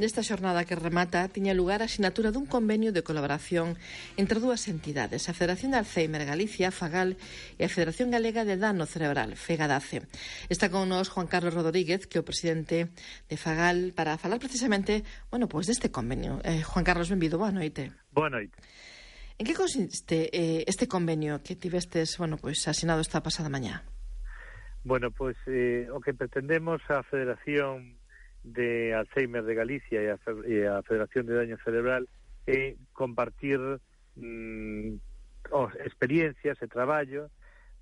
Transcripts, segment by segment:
Nesta xornada que remata tiña lugar a asinatura dun convenio de colaboración entre dúas entidades, a Federación de Alzheimer Galicia, FAGAL, e a Federación Galega de Dano Cerebral, FEGADACE. Está con nós Juan Carlos Rodríguez, que é o presidente de FAGAL, para falar precisamente, bueno, pois pues deste convenio. Eh, Juan Carlos, benvido, boa noite. Boa noite. En que consiste eh, este convenio que tivestes, bueno, pois pues, asinado esta pasada mañá? Bueno, pois pues, eh, o que pretendemos a Federación de Alzheimer de Galicia e a, e a Federación de Daño Cerebral é compartir mm, os, experiencias e traballo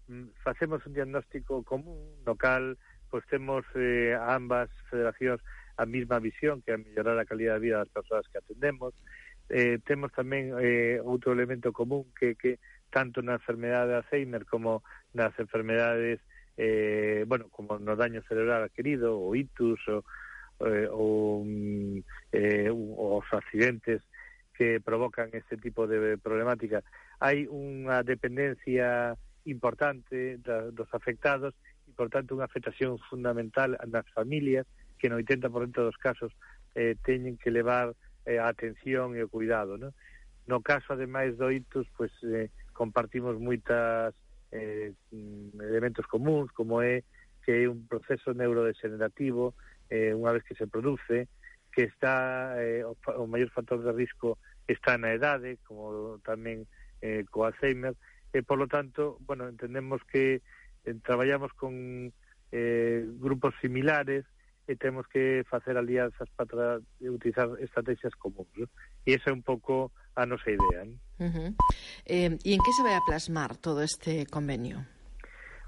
mm, facemos un diagnóstico común no cal pois temos eh, ambas federacións a mesma visión que é mellorar a calidad de vida das persoas que atendemos. Eh, temos tamén eh, outro elemento común que, que tanto na enfermedade de Alzheimer como nas enfermedades eh, bueno, como no daño cerebral adquirido o itus o, eh, ou mm, eh, os accidentes que provocan este tipo de problemática. Hai unha dependencia importante da, dos afectados e, por tanto, unha afectación fundamental nas familias que no 80% dos casos eh, teñen que levar eh, a atención e o cuidado. No, no caso, ademais do ITUS, pues, eh, compartimos moitas eh, mm, elementos comuns, como é que é un proceso neurodegenerativo eh, unha vez que se produce, que está eh, o, o maior factor de risco está na edade, como tamén eh, co Alzheimer, e polo tanto, bueno, entendemos que eh, traballamos con eh, grupos similares e temos que facer alianzas para utilizar estrategias comuns. ¿no? E esa é un pouco a nosa idea. ¿no? Uh -huh. eh, e en que se vai a plasmar todo este convenio?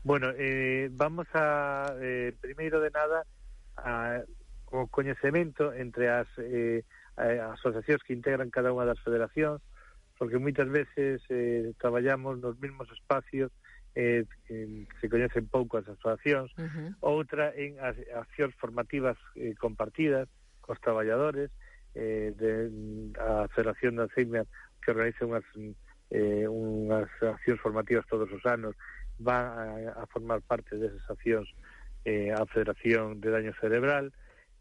Bueno, eh, vamos a, eh, primeiro de nada, a, o coñecemento entre as eh, asociacións que integran cada unha das federacións, porque moitas veces eh, traballamos nos mesmos espacios eh, se coñecen pouco as asociacións, uh -huh. outra en as, accións formativas eh, compartidas cos traballadores, eh, de, a Federación da Alzheimer que organiza unhas, eh, unhas accións formativas todos os anos, va a, a formar parte desas accións eh, a Federación de Daño Cerebral,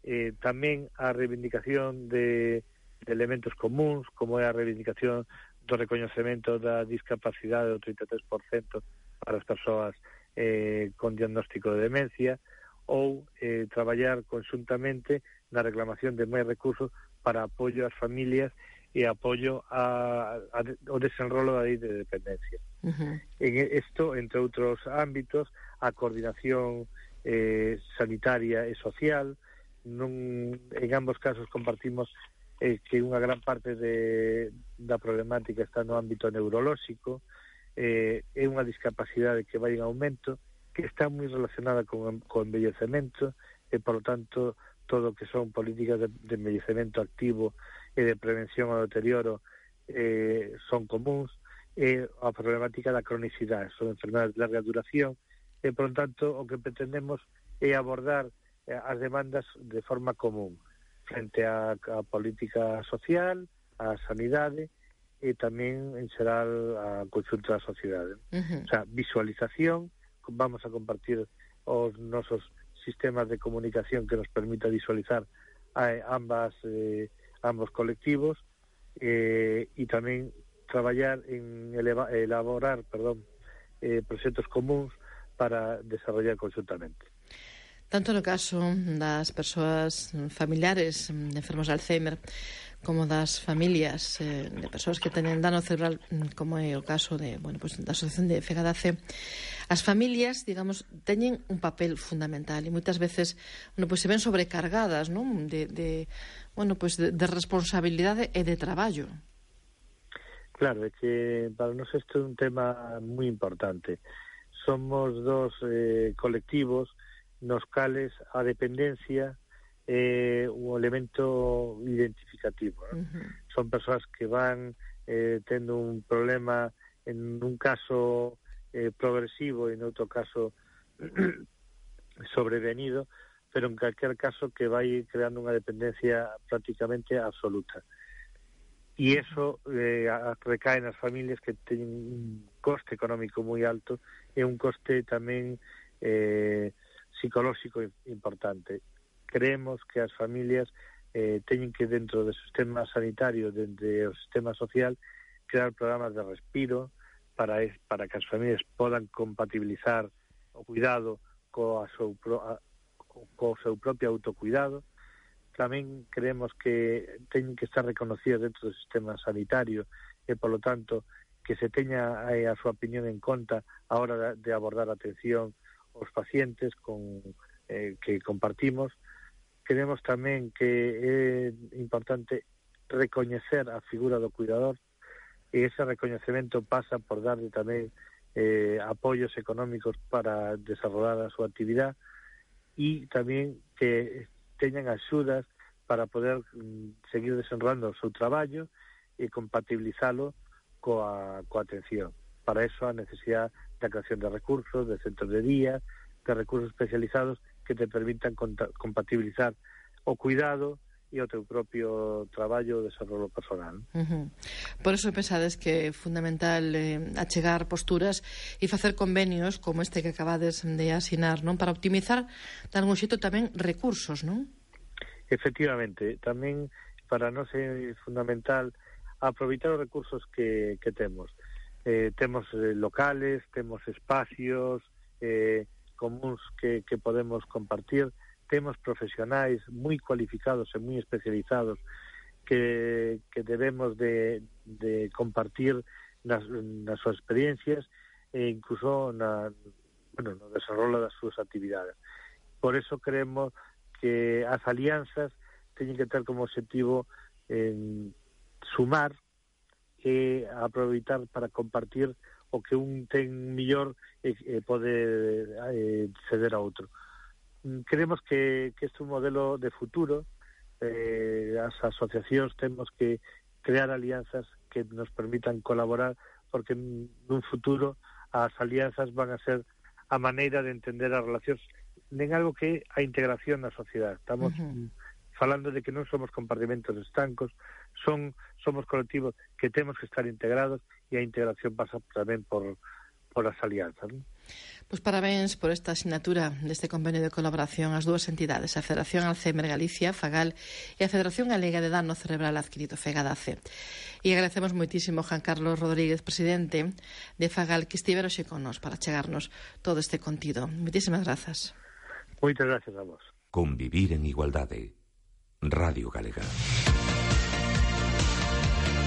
eh, tamén a reivindicación de, de elementos comuns, como é a reivindicación do recoñecemento da discapacidade do 33% para as persoas eh, con diagnóstico de demencia, ou eh, traballar conjuntamente na reclamación de máis recursos para apoio ás familias e apoio a, a, ao desenrolo da lei de dependencia. Uh -huh. En isto, entre outros ámbitos, a coordinación eh, sanitaria e social. Non, en ambos casos compartimos eh, que unha gran parte de, da problemática está no ámbito neurolóxico, eh, é unha discapacidade que vai en aumento, que está moi relacionada con, con envellecemento, e, por lo tanto, todo o que son políticas de, de envellecemento activo e de prevención ao deterioro eh, son comuns, e a problemática da cronicidade, son enfermedades de larga duración, e, por tanto, o que pretendemos é abordar eh, as demandas de forma común frente á, a política social, á sanidade e tamén en xeral a consulta da sociedade. Uh -huh. O sea, visualización, vamos a compartir os nosos sistemas de comunicación que nos permita visualizar a ambas eh, ambos colectivos eh, e tamén traballar en eleva, elaborar, perdón, eh, proxectos comuns para desarrollar conjuntamente. Tanto no caso das persoas familiares de enfermos de Alzheimer como das familias eh, de persoas que teñen dano cerebral, mm, como é o caso de, bueno, pues, da Asociación de FEGADACE, as familias, digamos, teñen un papel fundamental e moitas veces bueno, pues, se ven sobrecargadas non? De, de, bueno, pues, de, de responsabilidade e de traballo. Claro, é que para nós isto é un tema moi importante somos dos eh, colectivos nos cales a dependencia é eh, un elemento identificativo. ¿no? Uh -huh. Son persoas que van eh, tendo un problema en un caso eh, progresivo e en outro caso sobrevenido, pero en calquer caso que vai creando unha dependencia prácticamente absoluta. E iso eh, recae nas familias que teñen coste económico moi alto e un coste tamén eh, psicolóxico importante. Creemos que as familias eh, teñen que dentro do sistema sanitario, dentro do sistema social, crear programas de respiro para es, para que as familias podan compatibilizar o cuidado co, a seu, a, co seu propio autocuidado. Tamén creemos que teñen que estar reconocidas dentro do sistema sanitario e, polo tanto, que se teña eh, a súa opinión en conta a hora de abordar a atención aos pacientes con eh, que compartimos. Queremos tamén que é importante recoñecer a figura do cuidador e ese recoñecemento pasa por darle tamén eh, apoios económicos para desarrollar a súa actividade e tamén que teñan axudas para poder mm, seguir desenrolando o seu traballo e compatibilizalo coa, coa atención. Para eso a necesidade da creación de recursos, de centros de día, de recursos especializados que te permitan compatibilizar o cuidado e o teu propio traballo de desarrollo personal. Uh -huh. Por eso pensades que é fundamental eh, achegar posturas e facer convenios como este que acabades de asinar, non? Para optimizar, de algún xeito, tamén recursos, non? Efectivamente, tamén para nós é fundamental aproveitar os recursos que, que temos. Eh, temos eh, locales, temos espacios eh, comuns que, que podemos compartir, temos profesionais moi cualificados e moi especializados que, que debemos de, de compartir nas, nas súas experiencias e incluso na, bueno, no desarrollo das súas actividades. Por eso creemos que as alianzas teñen que ter como objetivo en sumar e aproveitar para compartir o que un ten millor e, e pode eh, ceder a outro. Mm, creemos que, que este é un modelo de futuro, eh, as asociacións temos que crear alianzas que nos permitan colaborar, porque nun futuro as alianzas van a ser a maneira de entender as relacións nen algo que a integración na sociedade. Estamos uh -huh. falando de que non somos compartimentos estancos, son somos colectivos que temos que estar integrados e a integración pasa tamén por por as alianzas. Non? Pois parabéns por esta asignatura deste convenio de colaboración ás dúas entidades, a Federación Alzheimer Galicia, FAGAL, e a Federación Galega de Dano Cerebral Adquirido, FEGADACE. E agradecemos moitísimo Juan Carlos Rodríguez, presidente de FAGAL, que estivera xe con nos para chegarnos todo este contido. Moitísimas grazas. Moitas gracias a vos. Convivir en igualdade. Radio Galega.